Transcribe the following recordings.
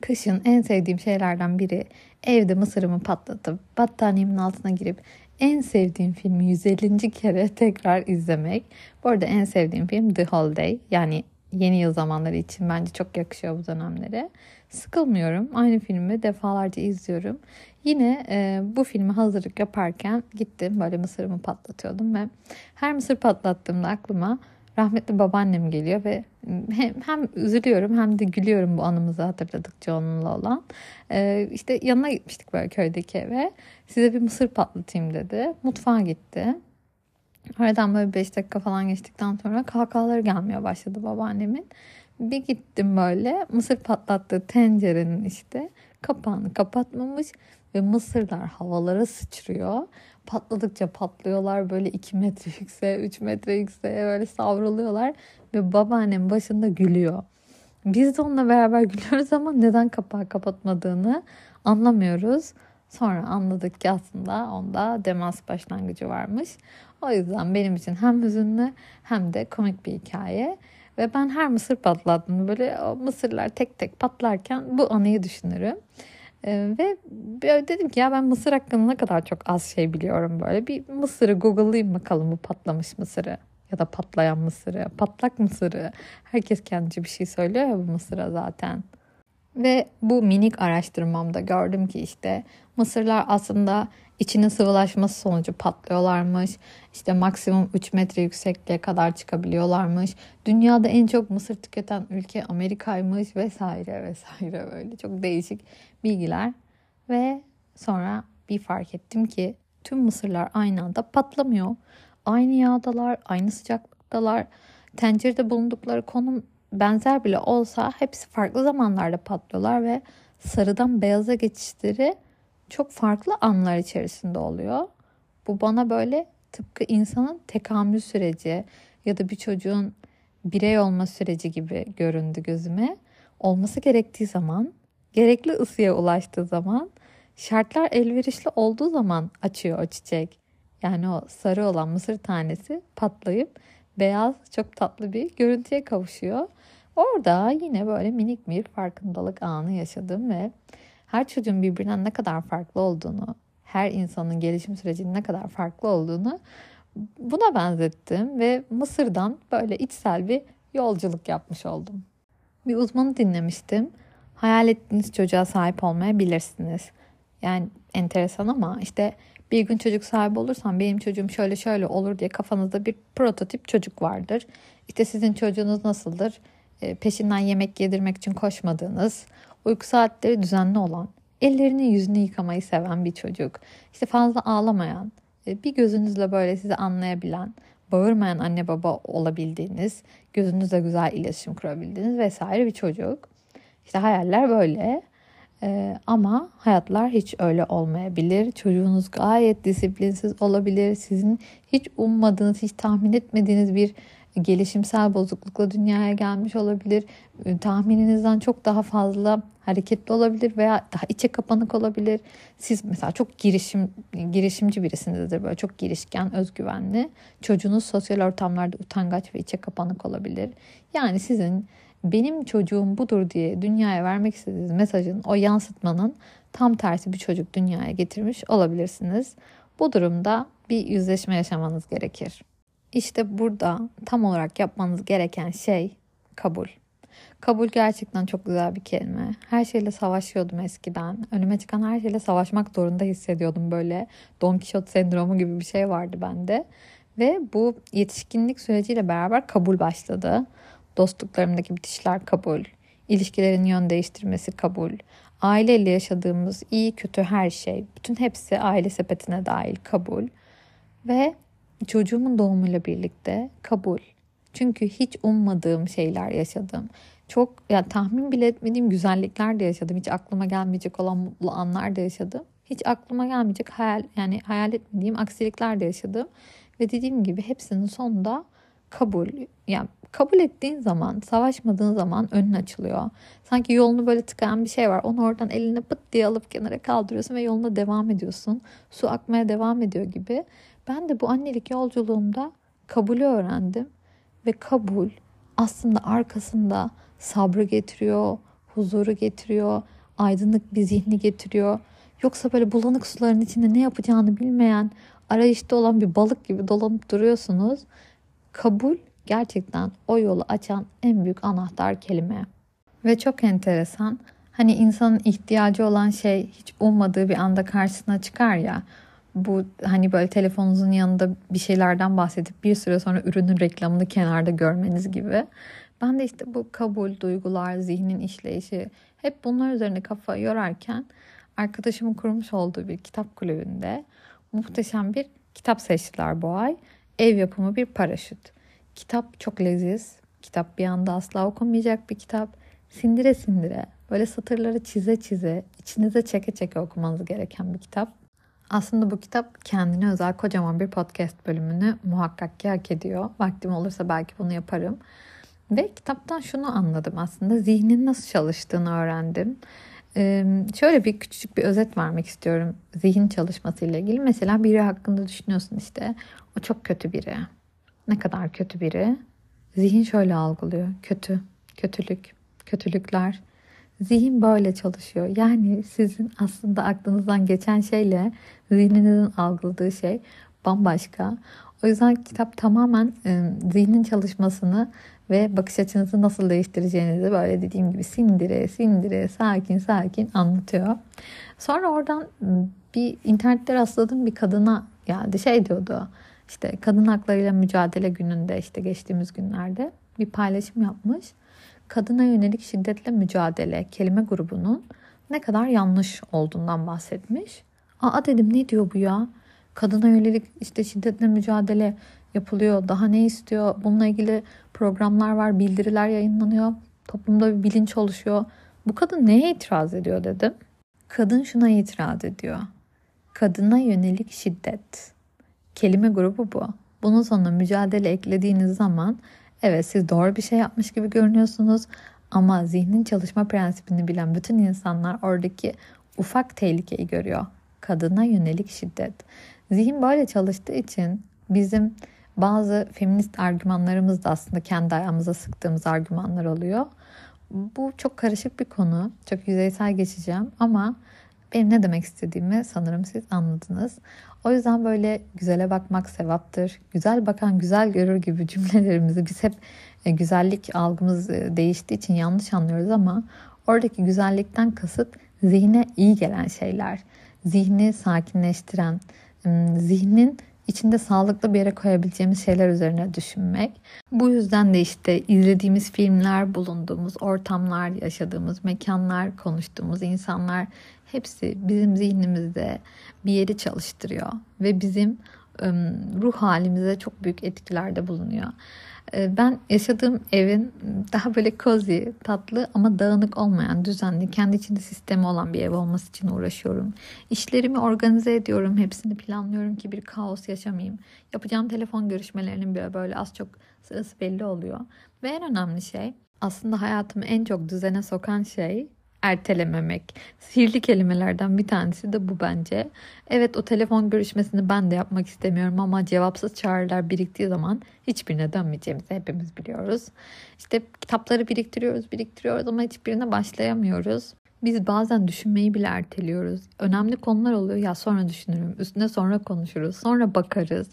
Kışın en sevdiğim şeylerden biri evde mısırımı patlatıp battaniyemin altına girip en sevdiğim filmi 150. kere tekrar izlemek. Bu arada en sevdiğim film The Holiday. Yani yeni yıl zamanları için bence çok yakışıyor bu dönemlere. Sıkılmıyorum. Aynı filmi defalarca izliyorum. Yine e, bu filmi hazırlık yaparken gittim böyle mısırımı patlatıyordum ve her mısır patlattığımda aklıma rahmetli babaannem geliyor ve hem, hem üzülüyorum hem de gülüyorum bu anımızı hatırladıkça onunla olan. Ee, işte yanına gitmiştik böyle köydeki eve. Size bir mısır patlatayım dedi. Mutfağa gitti. Aradan böyle 5 dakika falan geçtikten sonra kahkahaları gelmeye başladı babaannemin. Bir gittim böyle mısır patlattığı tencerenin işte kapağını kapatmamış ve mısırlar havalara sıçrıyor. Patladıkça patlıyorlar böyle 2 metre yükseğe 3 metre yükseğe böyle savruluyorlar ve babaannem başında gülüyor. Biz de onunla beraber gülüyoruz ama neden kapağı kapatmadığını anlamıyoruz. Sonra anladık ki aslında onda demans başlangıcı varmış. O yüzden benim için hem hüzünlü hem de komik bir hikaye. Ve ben her mısır patlattığımda böyle o mısırlar tek tek patlarken bu anıyı düşünürüm. Ee, ve dedim ki ya ben mısır hakkında ne kadar çok az şey biliyorum böyle. Bir mısırı google'layayım bakalım bu patlamış mısırı ya da patlayan mısırı, patlak mısırı. Herkes kendince bir şey söylüyor ya bu mısıra zaten. Ve bu minik araştırmamda gördüm ki işte mısırlar aslında içinin sıvılaşması sonucu patlıyorlarmış. İşte maksimum 3 metre yüksekliğe kadar çıkabiliyorlarmış. Dünyada en çok mısır tüketen ülke Amerika'ymış vesaire vesaire böyle çok değişik bilgiler. Ve sonra bir fark ettim ki tüm mısırlar aynı anda patlamıyor. Aynı yağdalar, aynı sıcaklıktalar. Tencerede bulundukları konum benzer bile olsa hepsi farklı zamanlarda patlıyorlar ve sarıdan beyaza geçişleri çok farklı anlar içerisinde oluyor. Bu bana böyle tıpkı insanın tekamül süreci ya da bir çocuğun birey olma süreci gibi göründü gözüme. Olması gerektiği zaman, gerekli ısıya ulaştığı zaman, şartlar elverişli olduğu zaman açıyor o çiçek. Yani o sarı olan mısır tanesi patlayıp beyaz çok tatlı bir görüntüye kavuşuyor. Orada yine böyle minik bir farkındalık anı yaşadım ve her çocuğun birbirinden ne kadar farklı olduğunu, her insanın gelişim sürecinin ne kadar farklı olduğunu buna benzettim ve Mısır'dan böyle içsel bir yolculuk yapmış oldum. Bir uzmanı dinlemiştim. Hayal ettiğiniz çocuğa sahip olmayabilirsiniz. Yani enteresan ama işte bir gün çocuk sahibi olursam benim çocuğum şöyle şöyle olur diye kafanızda bir prototip çocuk vardır. İşte sizin çocuğunuz nasıldır? E, peşinden yemek yedirmek için koşmadığınız, uyku saatleri düzenli olan, ellerini yüzünü yıkamayı seven bir çocuk. İşte fazla ağlamayan, e, bir gözünüzle böyle sizi anlayabilen, bağırmayan anne baba olabildiğiniz, gözünüzle güzel iletişim kurabildiğiniz vesaire bir çocuk. İşte hayaller böyle. Ee, ama hayatlar hiç öyle olmayabilir. Çocuğunuz gayet disiplinsiz olabilir. Sizin hiç ummadığınız, hiç tahmin etmediğiniz bir gelişimsel bozuklukla dünyaya gelmiş olabilir. Ee, tahmininizden çok daha fazla hareketli olabilir veya daha içe kapanık olabilir. Siz mesela çok girişim girişimci birisinizdir böyle çok girişken, özgüvenli. Çocuğunuz sosyal ortamlarda utangaç ve içe kapanık olabilir. Yani sizin benim çocuğum budur diye dünyaya vermek istediğiniz mesajın o yansıtmanın tam tersi bir çocuk dünyaya getirmiş olabilirsiniz. Bu durumda bir yüzleşme yaşamanız gerekir. İşte burada tam olarak yapmanız gereken şey kabul. Kabul gerçekten çok güzel bir kelime. Her şeyle savaşıyordum eskiden. Önüme çıkan her şeyle savaşmak zorunda hissediyordum böyle. Don Quixote sendromu gibi bir şey vardı bende. Ve bu yetişkinlik süreciyle beraber kabul başladı. Dostluklarımdaki bitişler kabul. İlişkilerin yön değiştirmesi kabul. Aileyle yaşadığımız iyi kötü her şey. Bütün hepsi aile sepetine dahil kabul. Ve çocuğumun doğumuyla birlikte kabul. Çünkü hiç ummadığım şeyler yaşadım. Çok ya yani tahmin bile etmediğim güzellikler de yaşadım. Hiç aklıma gelmeyecek olan mutlu anlar da yaşadım. Hiç aklıma gelmeyecek hayal yani hayal etmediğim aksilikler de yaşadım. Ve dediğim gibi hepsinin sonunda kabul. Yani kabul ettiğin zaman, savaşmadığın zaman önün açılıyor. Sanki yolunu böyle tıkayan bir şey var. Onu oradan eline pıt diye alıp kenara kaldırıyorsun ve yoluna devam ediyorsun. Su akmaya devam ediyor gibi. Ben de bu annelik yolculuğumda kabulü öğrendim. Ve kabul aslında arkasında sabrı getiriyor, huzuru getiriyor, aydınlık bir zihni getiriyor. Yoksa böyle bulanık suların içinde ne yapacağını bilmeyen, arayışta olan bir balık gibi dolanıp duruyorsunuz. Kabul gerçekten o yolu açan en büyük anahtar kelime. Ve çok enteresan. Hani insanın ihtiyacı olan şey hiç ummadığı bir anda karşısına çıkar ya. Bu hani böyle telefonunuzun yanında bir şeylerden bahsedip bir süre sonra ürünün reklamını kenarda görmeniz gibi. Ben de işte bu kabul, duygular, zihnin işleyişi hep bunlar üzerine kafa yorarken arkadaşımın kurmuş olduğu bir kitap kulübünde muhteşem bir kitap seçtiler bu ay. Ev yapımı bir paraşüt. Kitap çok leziz. Kitap bir anda asla okunmayacak bir kitap. Sindire sindire, böyle satırları çize çize, içinize çeke çeke okumanız gereken bir kitap. Aslında bu kitap kendine özel kocaman bir podcast bölümünü muhakkak ki hak ediyor. Vaktim olursa belki bunu yaparım. Ve kitaptan şunu anladım aslında. Zihnin nasıl çalıştığını öğrendim. Şöyle bir küçük bir özet vermek istiyorum zihin çalışması ile ilgili. Mesela biri hakkında düşünüyorsun işte. O çok kötü biri. Ne kadar kötü biri. Zihin şöyle algılıyor. Kötü, kötülük, kötülükler. Zihin böyle çalışıyor. Yani sizin aslında aklınızdan geçen şeyle zihninizin algıladığı şey bambaşka. O yüzden kitap tamamen zihnin çalışmasını ve bakış açınızı nasıl değiştireceğinizi böyle dediğim gibi sindire sindire sakin sakin anlatıyor. Sonra oradan bir internette rastladığım bir kadına geldi. Şey diyordu işte kadın haklarıyla mücadele gününde işte geçtiğimiz günlerde bir paylaşım yapmış. Kadına yönelik şiddetle mücadele kelime grubunun ne kadar yanlış olduğundan bahsetmiş. Aa dedim ne diyor bu ya? Kadına yönelik işte şiddetle mücadele yapılıyor. Daha ne istiyor? Bununla ilgili programlar var, bildiriler yayınlanıyor. Toplumda bir bilinç oluşuyor. Bu kadın neye itiraz ediyor dedim. Kadın şuna itiraz ediyor. Kadına yönelik şiddet. Kelime grubu bu. Bunun sonuna mücadele eklediğiniz zaman evet siz doğru bir şey yapmış gibi görünüyorsunuz ama zihnin çalışma prensibini bilen bütün insanlar oradaki ufak tehlikeyi görüyor. Kadına yönelik şiddet. Zihin böyle çalıştığı için bizim bazı feminist argümanlarımız da aslında kendi ayağımıza sıktığımız argümanlar oluyor. Bu çok karışık bir konu. Çok yüzeysel geçeceğim ama benim ne demek istediğimi sanırım siz anladınız. O yüzden böyle güzele bakmak sevaptır. Güzel bakan güzel görür gibi cümlelerimizi biz hep e, güzellik algımız e, değiştiği için yanlış anlıyoruz ama oradaki güzellikten kasıt zihne iyi gelen şeyler. Zihni sakinleştiren, zihnin içinde sağlıklı bir yere koyabileceğimiz şeyler üzerine düşünmek. Bu yüzden de işte izlediğimiz filmler, bulunduğumuz ortamlar, yaşadığımız mekanlar, konuştuğumuz insanlar hepsi bizim zihnimizde bir yeri çalıştırıyor ve bizim ruh halimize çok büyük etkilerde bulunuyor. Ee, ben yaşadığım evin daha böyle cozy, tatlı ama dağınık olmayan, düzenli, kendi içinde sistemi olan bir ev olması için uğraşıyorum. İşlerimi organize ediyorum, hepsini planlıyorum ki bir kaos yaşamayayım. Yapacağım telefon görüşmelerinin bile böyle az çok sırası belli oluyor. Ve en önemli şey aslında hayatımı en çok düzene sokan şey ertelememek. Sihirli kelimelerden bir tanesi de bu bence. Evet o telefon görüşmesini ben de yapmak istemiyorum ama cevapsız çağrılar biriktiği zaman hiçbirine dönmeyeceğimizi hepimiz biliyoruz. İşte kitapları biriktiriyoruz, biriktiriyoruz ama hiçbirine başlayamıyoruz. Biz bazen düşünmeyi bile erteliyoruz. Önemli konular oluyor ya sonra düşünürüm, üstüne sonra konuşuruz, sonra bakarız.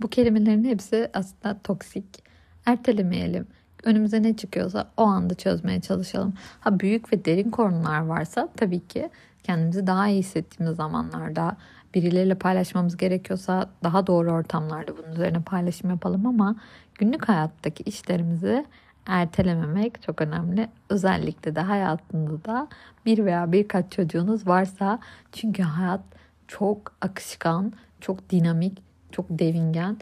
Bu kelimelerin hepsi aslında toksik. Ertelemeyelim önümüze ne çıkıyorsa o anda çözmeye çalışalım. Ha büyük ve derin konular varsa tabii ki kendimizi daha iyi hissettiğimiz zamanlarda birileriyle paylaşmamız gerekiyorsa daha doğru ortamlarda bunun üzerine paylaşım yapalım ama günlük hayattaki işlerimizi ertelememek çok önemli. Özellikle de hayatınızda bir veya birkaç çocuğunuz varsa çünkü hayat çok akışkan, çok dinamik, çok devingen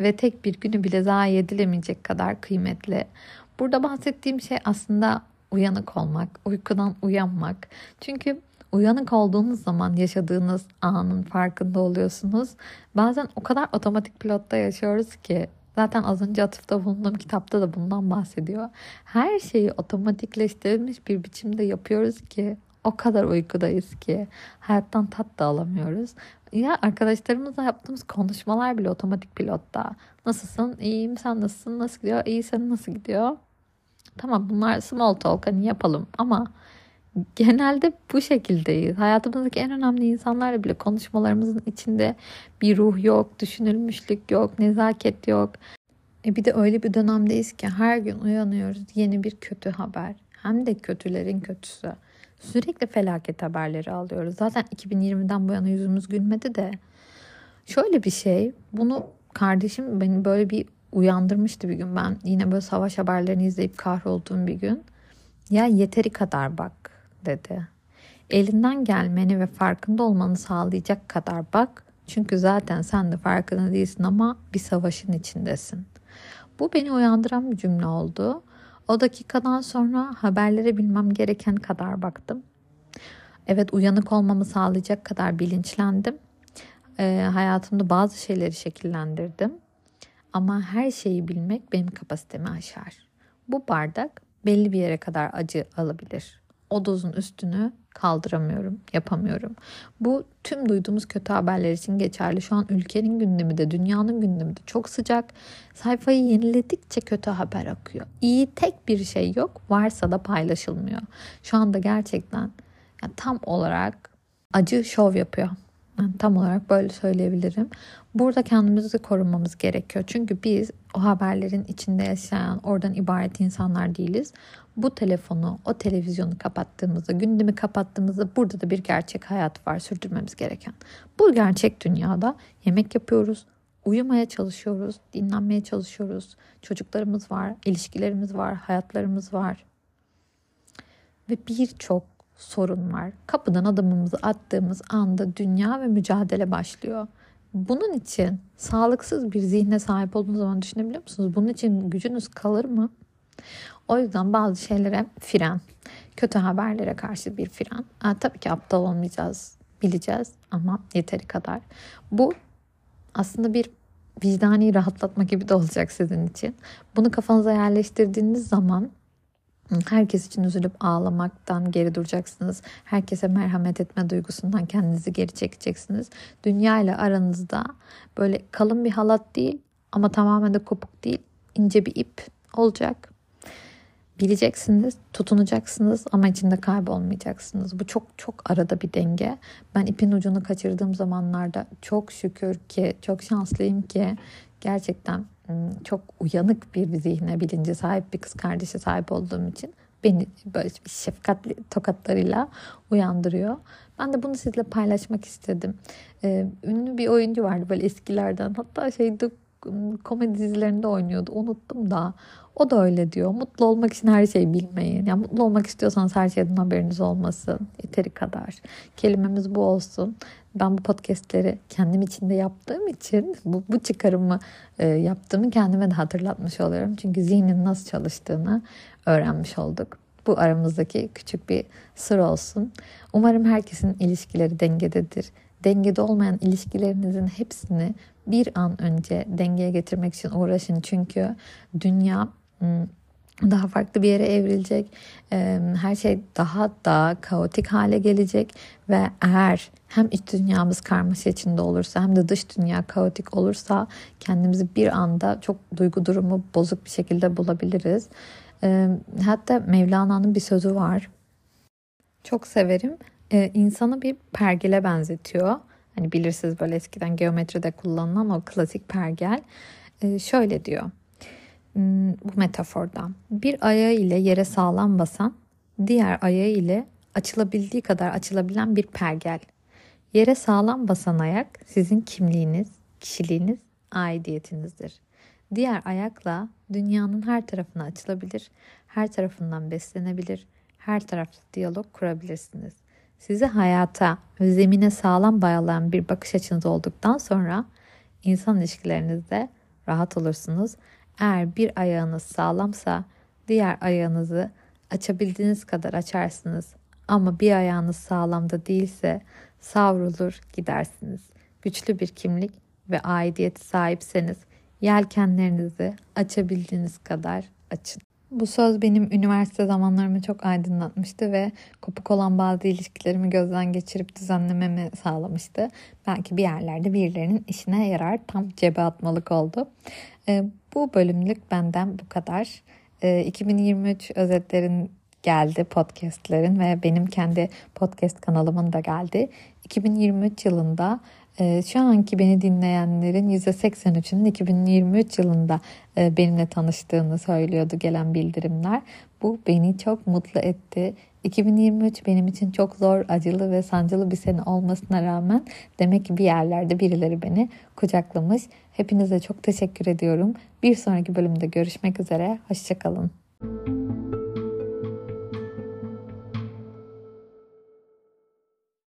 ve tek bir günü bile zayi edilemeyecek kadar kıymetli. Burada bahsettiğim şey aslında uyanık olmak, uykudan uyanmak. Çünkü uyanık olduğunuz zaman yaşadığınız anın farkında oluyorsunuz. Bazen o kadar otomatik pilotta yaşıyoruz ki Zaten az önce atıfta bulunduğum kitapta da bundan bahsediyor. Her şeyi otomatikleştirilmiş bir biçimde yapıyoruz ki o kadar uykudayız ki hayattan tat da alamıyoruz. Ya arkadaşlarımızla yaptığımız konuşmalar bile otomatik pilotta. Nasılsın? İyiyim. Sen nasılsın? Nasıl gidiyor? İyi. Senin nasıl gidiyor? Tamam bunlar small talk hani yapalım ama genelde bu şekildeyiz. Hayatımızdaki en önemli insanlarla bile konuşmalarımızın içinde bir ruh yok, düşünülmüşlük yok, nezaket yok. E bir de öyle bir dönemdeyiz ki her gün uyanıyoruz yeni bir kötü haber. Hem de kötülerin kötüsü. Sürekli felaket haberleri alıyoruz. Zaten 2020'den bu yana yüzümüz gülmedi de. Şöyle bir şey, bunu kardeşim beni böyle bir uyandırmıştı bir gün. Ben yine böyle savaş haberlerini izleyip kahrolduğum bir gün. Ya yeteri kadar bak dedi. Elinden gelmeni ve farkında olmanı sağlayacak kadar bak. Çünkü zaten sen de farkında değilsin ama bir savaşın içindesin. Bu beni uyandıran bir cümle oldu. O dakikadan sonra haberlere bilmem gereken kadar baktım. Evet uyanık olmamı sağlayacak kadar bilinçlendim. E, hayatımda bazı şeyleri şekillendirdim. Ama her şeyi bilmek benim kapasitemi aşar. Bu bardak belli bir yere kadar acı alabilir. O dozun üstünü kaldıramıyorum, yapamıyorum. Bu tüm duyduğumuz kötü haberler için geçerli. Şu an ülkenin gündemi de, dünyanın gündemi de çok sıcak. Sayfayı yeniledikçe kötü haber akıyor. İyi tek bir şey yok, varsa da paylaşılmıyor. Şu anda gerçekten yani tam olarak acı şov yapıyor. Tam olarak böyle söyleyebilirim. Burada kendimizi korumamız gerekiyor. Çünkü biz o haberlerin içinde yaşayan, oradan ibaret insanlar değiliz. Bu telefonu, o televizyonu kapattığımızda, gündemi kapattığımızda burada da bir gerçek hayat var sürdürmemiz gereken. Bu gerçek dünyada yemek yapıyoruz, uyumaya çalışıyoruz, dinlenmeye çalışıyoruz. Çocuklarımız var, ilişkilerimiz var, hayatlarımız var. Ve birçok sorun var. Kapıdan adımımızı attığımız anda dünya ve mücadele başlıyor. Bunun için sağlıksız bir zihne sahip olduğunuz zaman düşünebiliyor musunuz? Bunun için gücünüz kalır mı? O yüzden bazı şeylere fren, kötü haberlere karşı bir fren. Ha, tabii ki aptal olmayacağız, bileceğiz ama yeteri kadar. Bu aslında bir vicdani rahatlatma gibi de olacak sizin için. Bunu kafanıza yerleştirdiğiniz zaman Herkes için üzülüp ağlamaktan geri duracaksınız. Herkese merhamet etme duygusundan kendinizi geri çekeceksiniz. Dünya ile aranızda böyle kalın bir halat değil ama tamamen de kopuk değil. ince bir ip olacak. Bileceksiniz, tutunacaksınız ama içinde kaybolmayacaksınız. Bu çok çok arada bir denge. Ben ipin ucunu kaçırdığım zamanlarda çok şükür ki, çok şanslıyım ki gerçekten çok uyanık bir zihne bilince sahip bir kız kardeşe sahip olduğum için beni böyle bir şefkatli tokatlarıyla uyandırıyor. Ben de bunu sizle paylaşmak istedim. Ee, ünlü bir oyuncu vardı böyle eskilerden. Hatta şeyde komedi dizilerinde oynuyordu. Unuttum da. O da öyle diyor. Mutlu olmak için her şeyi bilmeyin. Yani mutlu olmak istiyorsanız her şeyden haberiniz olmasın. Yeteri kadar. Kelimemiz bu olsun. Ben bu podcastleri kendim içinde yaptığım için bu, bu çıkarımı e, yaptığımı kendime de hatırlatmış oluyorum. Çünkü zihnin nasıl çalıştığını öğrenmiş olduk. Bu aramızdaki küçük bir sır olsun. Umarım herkesin ilişkileri dengededir. Dengede olmayan ilişkilerinizin hepsini bir an önce dengeye getirmek için uğraşın. Çünkü dünya daha farklı bir yere evrilecek. Her şey daha da kaotik hale gelecek ve eğer hem iç dünyamız karmaşa içinde olursa hem de dış dünya kaotik olursa kendimizi bir anda çok duygu durumu bozuk bir şekilde bulabiliriz. Hatta Mevlana'nın bir sözü var. Çok severim. İnsanı bir pergele benzetiyor. Hani bilirsiniz böyle eskiden geometride kullanılan o klasik pergel. Şöyle diyor Hmm, bu metaforda bir ayağı ile yere sağlam basan, diğer ayağı ile açılabildiği kadar açılabilen bir pergel. Yere sağlam basan ayak sizin kimliğiniz, kişiliğiniz, aidiyetinizdir. Diğer ayakla dünyanın her tarafına açılabilir, her tarafından beslenebilir, her tarafta diyalog kurabilirsiniz. Sizi hayata ve zemine sağlam bağlayan bir bakış açınız olduktan sonra insan ilişkilerinizde rahat olursunuz eğer bir ayağınız sağlamsa diğer ayağınızı açabildiğiniz kadar açarsınız. Ama bir ayağınız sağlamda değilse savrulur gidersiniz. Güçlü bir kimlik ve aidiyet sahipseniz yelkenlerinizi açabildiğiniz kadar açın. Bu söz benim üniversite zamanlarımı çok aydınlatmıştı ve kopuk olan bazı ilişkilerimi gözden geçirip düzenlememi sağlamıştı. Belki bir yerlerde birilerinin işine yarar. Tam cebe atmalık oldu. E, bu bölümlük benden bu kadar. E, 2023 özetlerin geldi podcastlerin ve benim kendi podcast kanalımın da geldi. 2023 yılında şu anki beni dinleyenlerin %83'ünün 2023 yılında e, benimle tanıştığını söylüyordu gelen bildirimler. Bu beni çok mutlu etti. 2023 benim için çok zor, acılı ve sancılı bir sene olmasına rağmen demek ki bir yerlerde birileri beni kucaklamış. Hepinize çok teşekkür ediyorum. Bir sonraki bölümde görüşmek üzere. Hoşçakalın.